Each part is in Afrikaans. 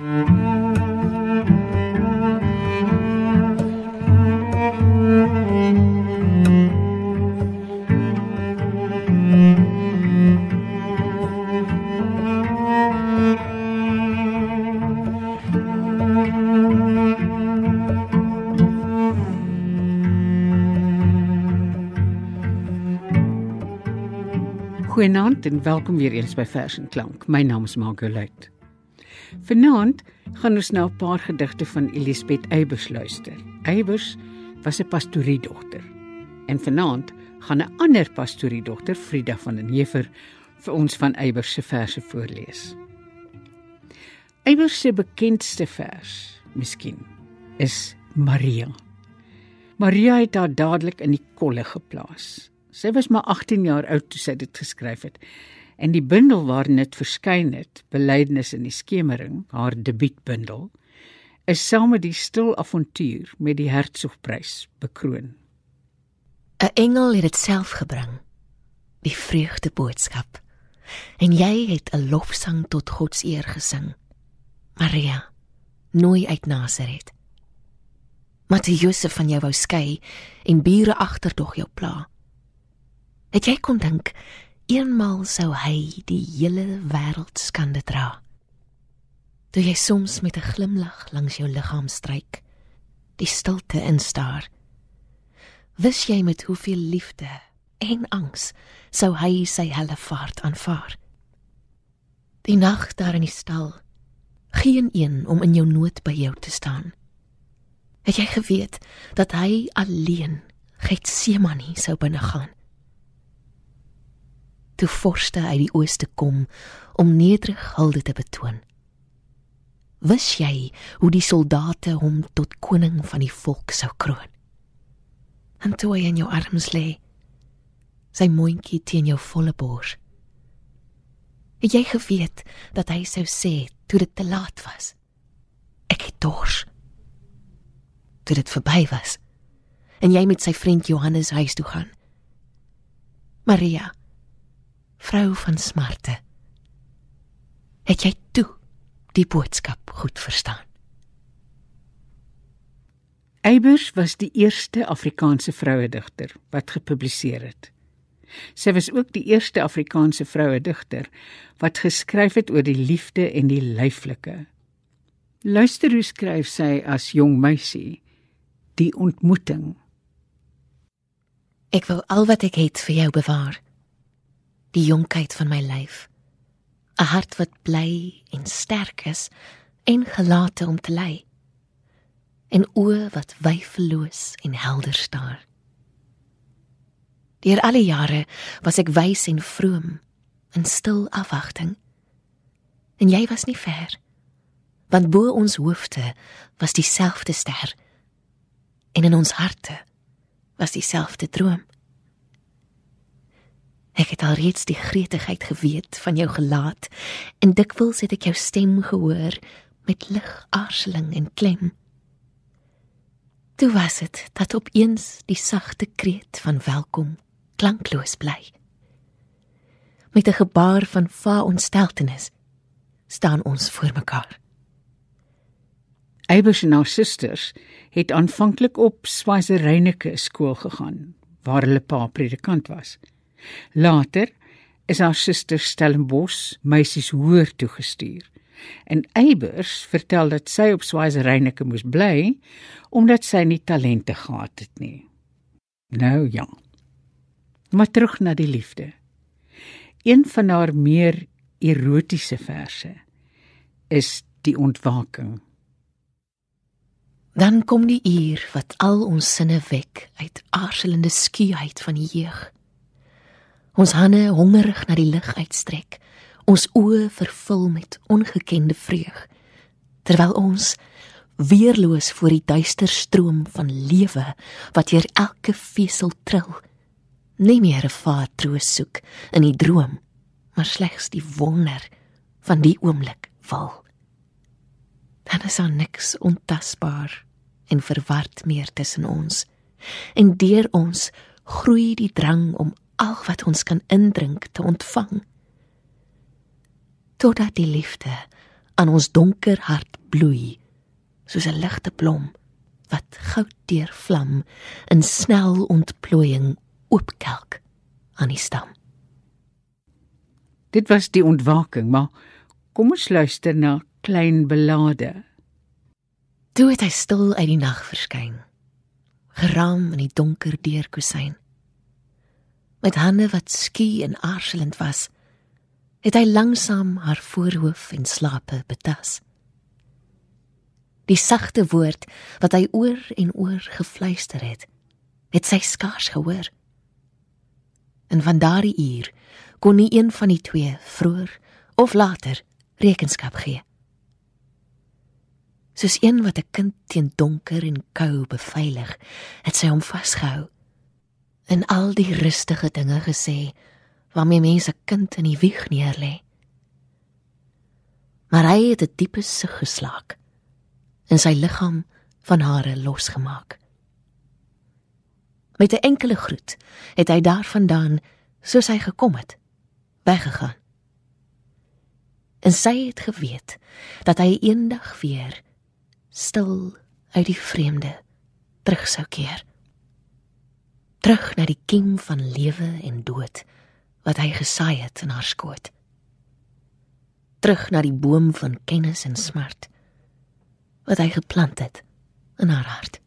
Goeienaand en welkom weer eens by Vers en Klank. My naam is Margolite. Vanaand gaan ons na 'n paar gedigte van Elisabeth Eybers luister. Eybers was 'n pastoriedogter. En vanaand gaan 'n ander pastoriedogter, Frida van den Heever, vir ons van Eybers se verse voorlees. Eybers se bekendste vers, miskien, is Maria. Maria het haar dadelik in die kolle geplaas. Sy was maar 18 jaar oud toe sy dit geskryf het. En die bundel waarin dit verskyn het, Belydenis in die skemering, haar debuutbundel, is saam met die stil avontuur met die Hertsgprys bekroon. 'n Engel het dit self gebring, die vreugde boodskap. En jy het 'n lofsang tot God se eer gesing. Maria, nooi uit Nasaret. Matteus van jou wou skei en bure agterdog jou pla. Het jy kon dink eenmal sou hy die hele wêreld skande dra? Toe jy soms met 'n glimlag langs jou liggaam stryk, die stilte instaar. Wis jy met hoeveel liefde en angs sou hy sy helle vaart aanvaar? Die nag daar in die stal, geen een om in jou nood by jou te staan. Het jy geweet dat hy alleen Getsemane sou binne gaan? Toe vorste uit die ooste kom om nederig hulde te betoon. Wis jy hoe die soldate hom tot koning van die volk sou kroon? En toe hy in jou arms lê, sy mondjie teen jou volle bors. Het jy geweet dat hy sou sê toe dit te laat was? Ek het dors. Toe dit verby was en jy met sy vriend Johannes huis toe gaan. Maria vrou van smarte. Het jy toe die boodskap goed verstaan? Eybers was die eerste Afrikaanse vrouedigter wat gepubliseer het. Sy was ook die eerste Afrikaanse vrouedigter wat geskryf het oor die liefde en die lyflike. Luister hoe skryf sy as jong meisie die ontmoeting. Ek wil al wat ek het vir jou bewaar die jonkheid van my lyf. 'n Hart wat bly en sterk is en gelate om te ly. En oë wat wyfeloos en helder staar. Deur alle jare was ek wys en vroom in stil afwagting. En jy was nie ver. Want bo ons hoofde was dieselfde ster. En in ons harte was dieselfde droom. Ek het alreeds die gretigheid geweet van jou gelaat en dikwels het ek jou stem gehoor met lig aarseling en klem. Toe was dit dat opeens die sagte kreet van welkom klankloos bly. Met 'n gebaar van va ontsteltenis staan ons voor mekaar. Eybers en haar susters het aanvanklik op Swaiseryneke skool gegaan waar hulle pa predikant was. Later is haar suster Stellenbosch meisies hoër toe gestuur. En Eybers vertel dat sy op Swaiseryneke moes bly omdat sy nie talente gehad het nie. Nou ja. Maar terug na die liefde. Een van haar meer erotiese verse is die ontwaking. Dan kom die uur wat al ons sinne wek uit aarzelende skuheid van die jeug. Ons hande hongerig na die lig uitstrek, ons oë vervul met ongekende vreug, terwyl ons weerloos voor die duister stroom van lewe wat deur elke vesel trill, nie meer 'n vaar troos soek in die droom, maar slegs die wonder van die oomblik val. Dan is daar niks ontasbaar en verward meer tussen ons. En deur ons groei die drang om al wat ons kan indrink te ontvang totdat die liefde aan ons donker hart bloei soos 'n ligte blom wat goud deur vlam in snel ontplooiing oopkelk aan die stam. Dit was die ontwaking, maar kom ons luister na klein belade. Toe het hy stil uit die nag verskyn, geraam in die donker deurkusyn. Met hande wat skie en aarzelend was, het hy langsam haar voorhoof en slape betas. Die sagte woord wat hy oor en oor gefluister het, het sy skaars gehoor. En van daardie uur kon nie een van die twee vroeër of later rekenskap gee. Soos een wat 'n kind teen donker en kou beveilig, het sy hom vasgehou en al die rustige dinge gesê waarmee mense kind in die wieg neerlê. Maar hy het 'n diepe sug geslaak en sy liggaam van hare losgemaak. Met 'n enkele groet het hy daarvandaan soos hy gekom het, weggegaan. En sy het geweet dat hy eendag weer stil uit die vreemde terug sou keer. Terug na die kiem van lewe en dood wat hy gesaai het in haar skoot. Terug na die boom van kennis en smart wat hy geplant het in haar hart.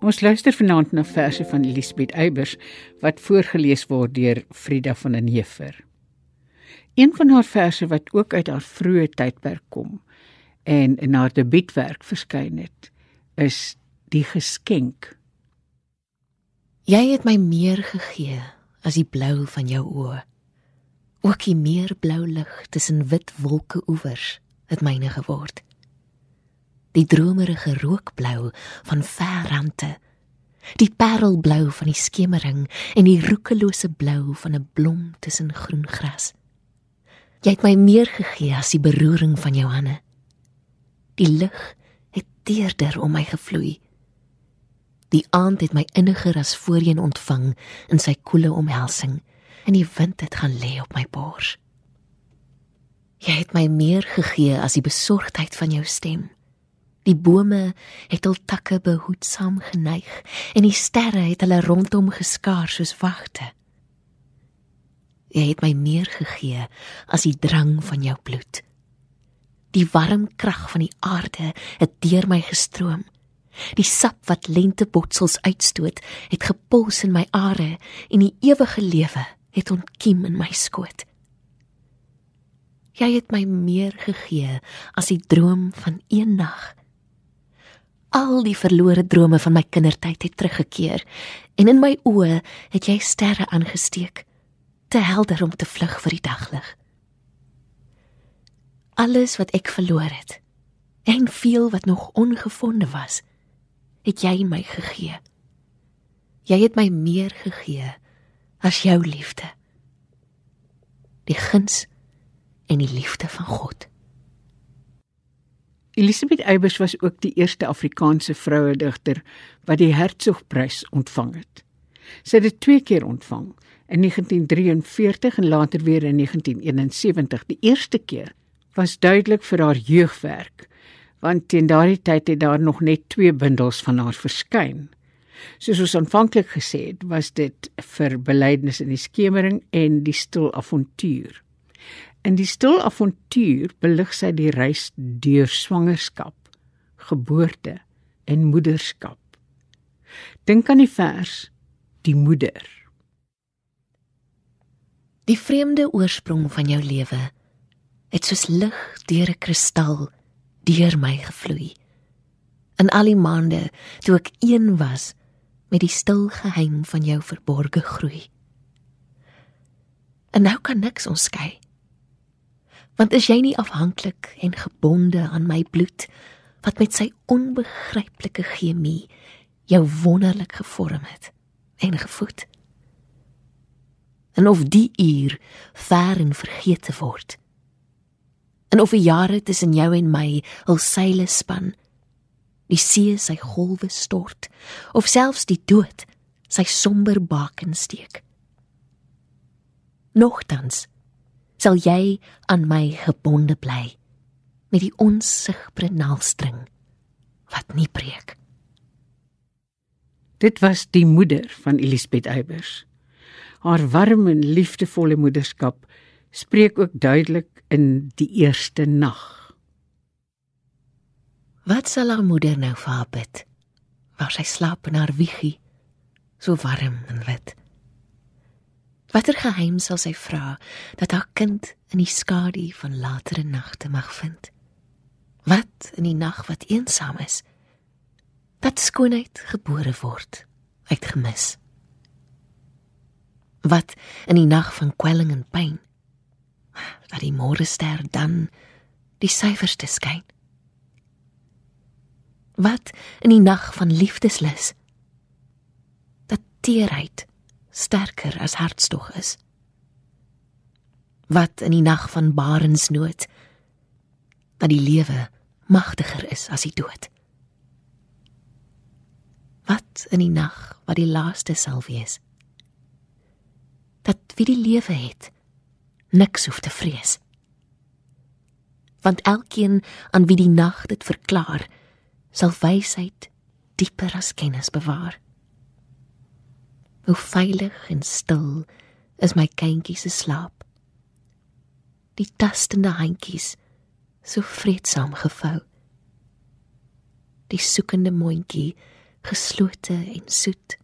Ons luister vanaand na verse van Elisabeth Eybers wat voorgeles word deur Frida van den Heever. Een van haar verse wat ook uit haar vroeë tydperk kom en in haar debuutwerk verskyn het, is Die geskenk. Jy het my meer gegee as die blou van jou oë. Ook die meer blou lig tussen wit wolke oewers het myne geword die dromerige rookblou van ver rande die parelblou van die skemering en die roekelose blou van 'n blom tussen groen gras. Jy het my meer gegee as die beroering van jou hande. Die lig het teerder om my gevloei. Die aand het my inniger as voorheen ontvang in sy koele omhelsing en die wind het gaan lê op my bors. Jy het my meer gegee as die besorgdheid van jou stem Die bome het hul takke behoedsaam geneig en die sterre het hulle rondom geskaar soos wagte. Jy het my meer gegee as die drang van jou bloed. Die warm krag van die aarde het deur my gestroom Die sap wat lentebotsels uitstoot, het gepuls in my are en die ewige lewe het ontkiem in my skoot. Jy het my meer gegee as die droom van een nag. Al die verlore drome van my kindertyd het teruggekeer en in my oë het jy sterre aangesteek, te helder om te vlug vir die daglig. Alles wat ek verloor het en veel wat nog ongevonde was, het jy my gegee. Jy het my meer gegee as jou liefde. Die guns en die liefde van God. Elisabeth Eybers was ook die eerste Afrikaanse vroue digter wat die Hertzogprys ontvang het. Sy het dit twee keer ontvang, in 1943 en later weer in 1971. Die eerste keer was duidelik vir haar jeugwerk, want teen daardie tyd het daar nog net twee bundels van haar verskyn. Soos ons aanvanklik gesê het, was dit vir Belydenis in die skemering en die stil avontuur. In die stil avontuur belig sy die reis deur swangerskap, geboorte en moederskap. Dink aan die vers Die moeder. Die vreemde oorsprong van jou lewe het soos lig deur 'n kristal deur my gevloei. In al die maande toe ek een was met die stil geheim van jou verborge groei. En nou kan niks ons skei. Want is jy nie afhanklik en gebonde aan my bloed wat met sy onbegryplike chemie jou wonderlik gevorm het en gevoed? En of die uur ver en vergeet word. En of die jare tussen jou en my hul seile span die see sy golwe stort of selfs die dood sy somber baken steek nogtans sal jy aan my gebonde bly met die onsigbare naaldstring wat nie breek dit was die moeder van Elisabeth Eybers haar warm en liefdevolle moederskap spreek ook duidelik in die eerste nag Wat sal haar moeder nou vir haar bid? Waar sy slaap in haar wiegie, so warm en wit. Watter geheim sal sy vra dat haar kind in die skadu van latere nagte mag vind? Wat in die nag wat eensaam is, dat skoonheid gebore word, uitgemis. Wat in die nag van kwelling en pyn, dat die môre ster dan die syferste skyn wat in die nag van liefdeslus dat teerheid sterker as hartstog is. Wat in die nag van barensnood dat die lewe magtiger is as die dood. Wat in die nag wat die laaste sal wees dat wie die lewe het niks hoef te vrees. Want elkeen aan wie die nag dit verklaar sal wysheid dieper as kennis bewaar. Hoe veilig en stil is my kindjie se slaap. Die tastende handjies so vreedsaam gevou. Die soekende mondjie geslote en soet.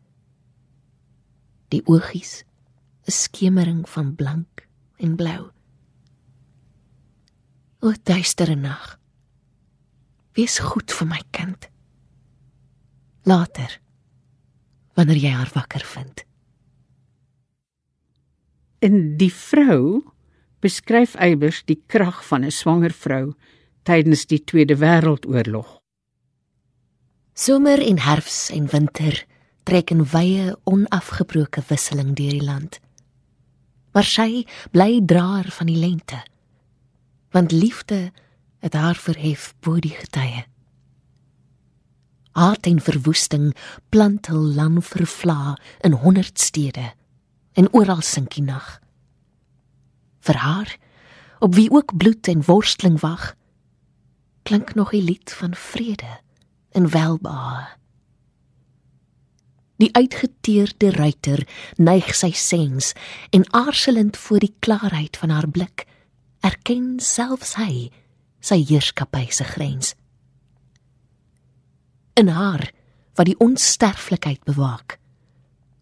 Die oogies 'n skemering van blank en blou. O duistere nag. Wees goed vir my kind. Later wanneer jy haar wakker vind. In die vrou beskryf Eybers die krag van 'n swanger vrou tydens die Tweede Wêreldoorlog. Somer en herfs en winter trek in wye onafgebroke wisseling deur die land. Maar sy bly draer van die lente. Want liefde het haar verhef bo die getye. Haat en verwoesting plant hul land vervla in honderd stede en oral sink die nag. Vir haar, op wie ook bloed en worsteling wag, klink nog 'n lied van vrede en welbehae. Die uitgeteerde ruiter neig sy sens en aarzelend voor die klaarheid van haar blik erken selfs hy sy heerskappy se grens. In haar wat die onsterflikheid bewaak.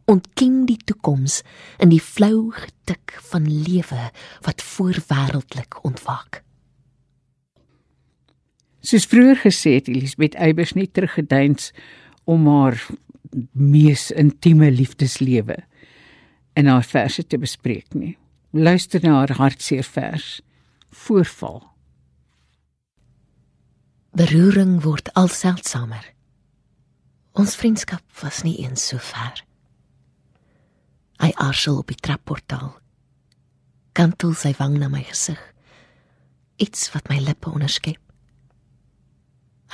Ontken die toekoms in die flou getik van lewe wat voorwêreldelik ontwaak. Soos vroeër gesê het Elisabeth Eybers net teruggeduins om haar mees intieme liefdeslewe in haar verse te bespreek nie. Luister na haar hartseer vers Voorval. Beroering word al seldsamer. Ons vriendskap was nie eens so ver. Hy arsel op die trapportaal. Kantel sy wang na my gesig. Iets wat my lippe onderskep.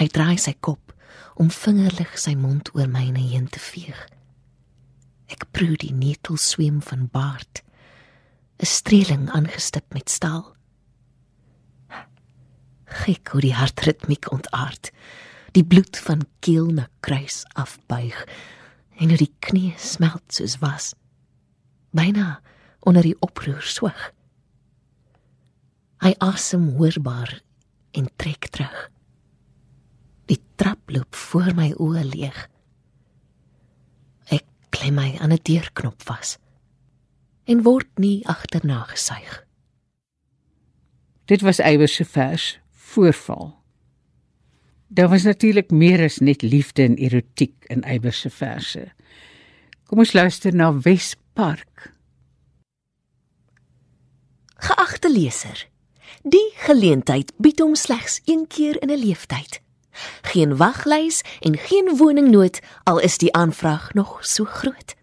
Hy draai sy kop om vingerlig sy mond oor myne heen te veeg. Ek proe die netelsweem van baard. 'n Streeling aangestip met staal. Gek hoe die hartritmiek ontaard. Die bloed van keel na kruis afbuig en hoe die knie smelt soos was. Byna onder die oproer swig. Hy asem hoorbaar en trek terug. Die trap loop voor my oë leeg. Ek klem my aan 'n deurknop vas en word nie agterna gesuig. Dit was Eybers se vers Voorval. Daar was natuurlik meer as net liefde en erotiek in Eybers se verse. Kom ons luister na Wespark. Geagte leser, die geleentheid bied hom slegs een keer in 'n lewenstyd. Geen waglys en geen woningnood al is die aanvraag nog so groot.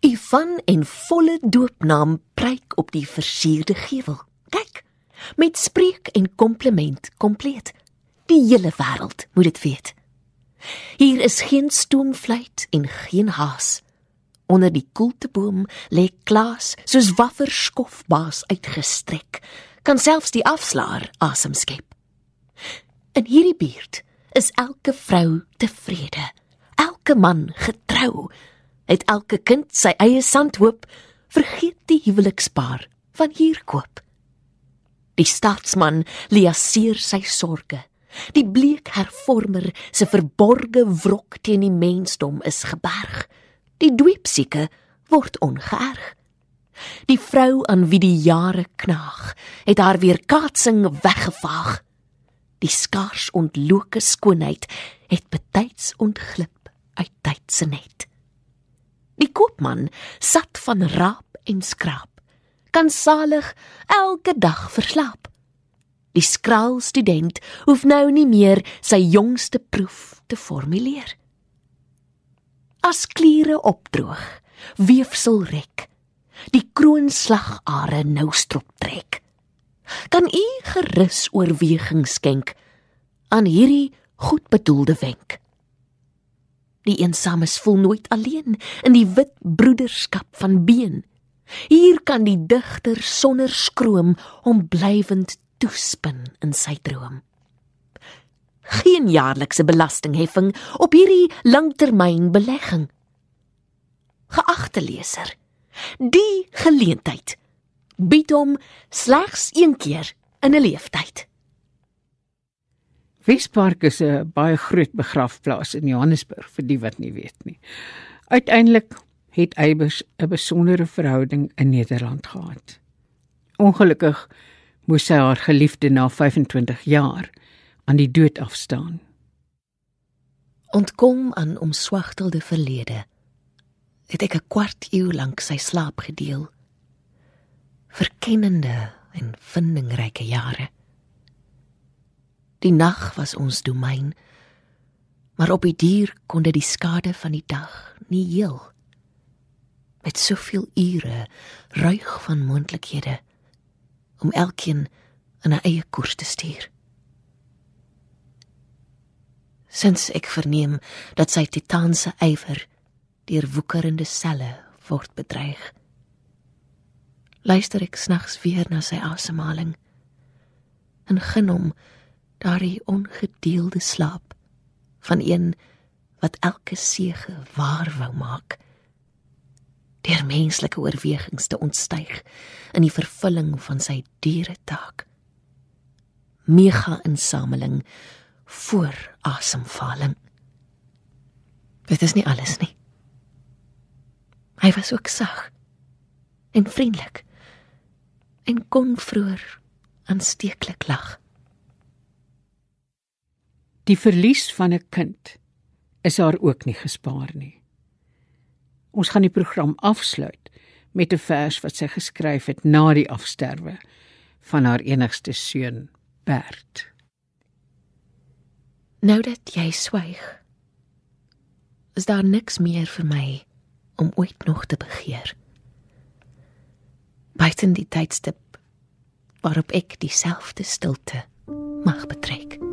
U van en volle doopnaam pryk op die versierde gevel. Kyk, met spreek en kompliment kompleet. Die hele wêreld moet dit weet. Hier is geen stoomfluit en geen haas. Onder die koelteboom lê Klaas soos waffer skofbaas uitgestrek. Kan selfs die afslaer asem skep. In hierdie buurt is elke vrou tevrede. Elke man getrou. Het elke kind sy eie sandhoop, vergeet die huwelikspaar van hier koop. Die staatsman liaseer sy sorge. Die bleek hervormer se verborge wrok teen die mensdom is geberg. Die dweepsieke word ongeërg. Die vrou aan wie die jare knaag, het haar weer kaatsing weggevaag. Die skaars ontloke skoonheid het betyds ontglip uit tyd se net. Die koopman sat van raap en skraap, kan salig elke dag verslaap. Die skraal student hoef nou nie meer sy jongste proef te formuleer. As kliere opdroog, weefsel rek, die kroonslagare nou strop trek kan u gerus oorweging skenk aan hierdie goedbedoelde wenk. Die eensames voel nooit alleen in die wit broederskap van been. Hier kan die digter sonder skroom hom blywend toespin in sy droom. Geen jaarlikse belastingheffing op hierdie langtermynbelegging. Geagte leser, die geleentheid bied hom slegs een keer in 'n lewenstyd. Wespark is 'n baie groot begrafplaas in Johannesburg vir die wat nie weet nie. Uiteindelik het Eybers 'n besondere verhouding in Nederland gehad. Ongelukkig moes sy haar geliefde na 25 jaar aan die dood afstaan. Ontkom aan omswagtelde verlede het ek 'n kwart eeu lank sy slaap gedeel verkennende en vindingryke jare. Die nag was ons domein, maar op die dier kon dit die skade van die dag nie heel. Met soveel ure ruig van moontlikhede om elkeen in 'n eie koers te stuur. Sins ek verneem dat sy titaanse ywer deur woekerende selle word bedreig luister ek snags weer na sy asemhaling en gen hom daardie ongedeelde slaap van een wat elke sege waar wou maak deur menslike oorwegings te ontstyg in die vervulling van sy diere taak mega insameling voor asemhaling Dit is nie alles nie. Hy was ook sag en vriendelik en kon vroeër aansteeklik lag. Die verlies van 'n kind is haar ook nie gespaar nie. Ons gaan die program afsluit met 'n vers wat sy geskryf het na die afsterwe van haar enigste seun, Bert. Nou dat jy swyg, is daar niks meer vir my om ooit nog te begeer. Buiten die tydstip waarop ek dieselfde stilte mag betrek.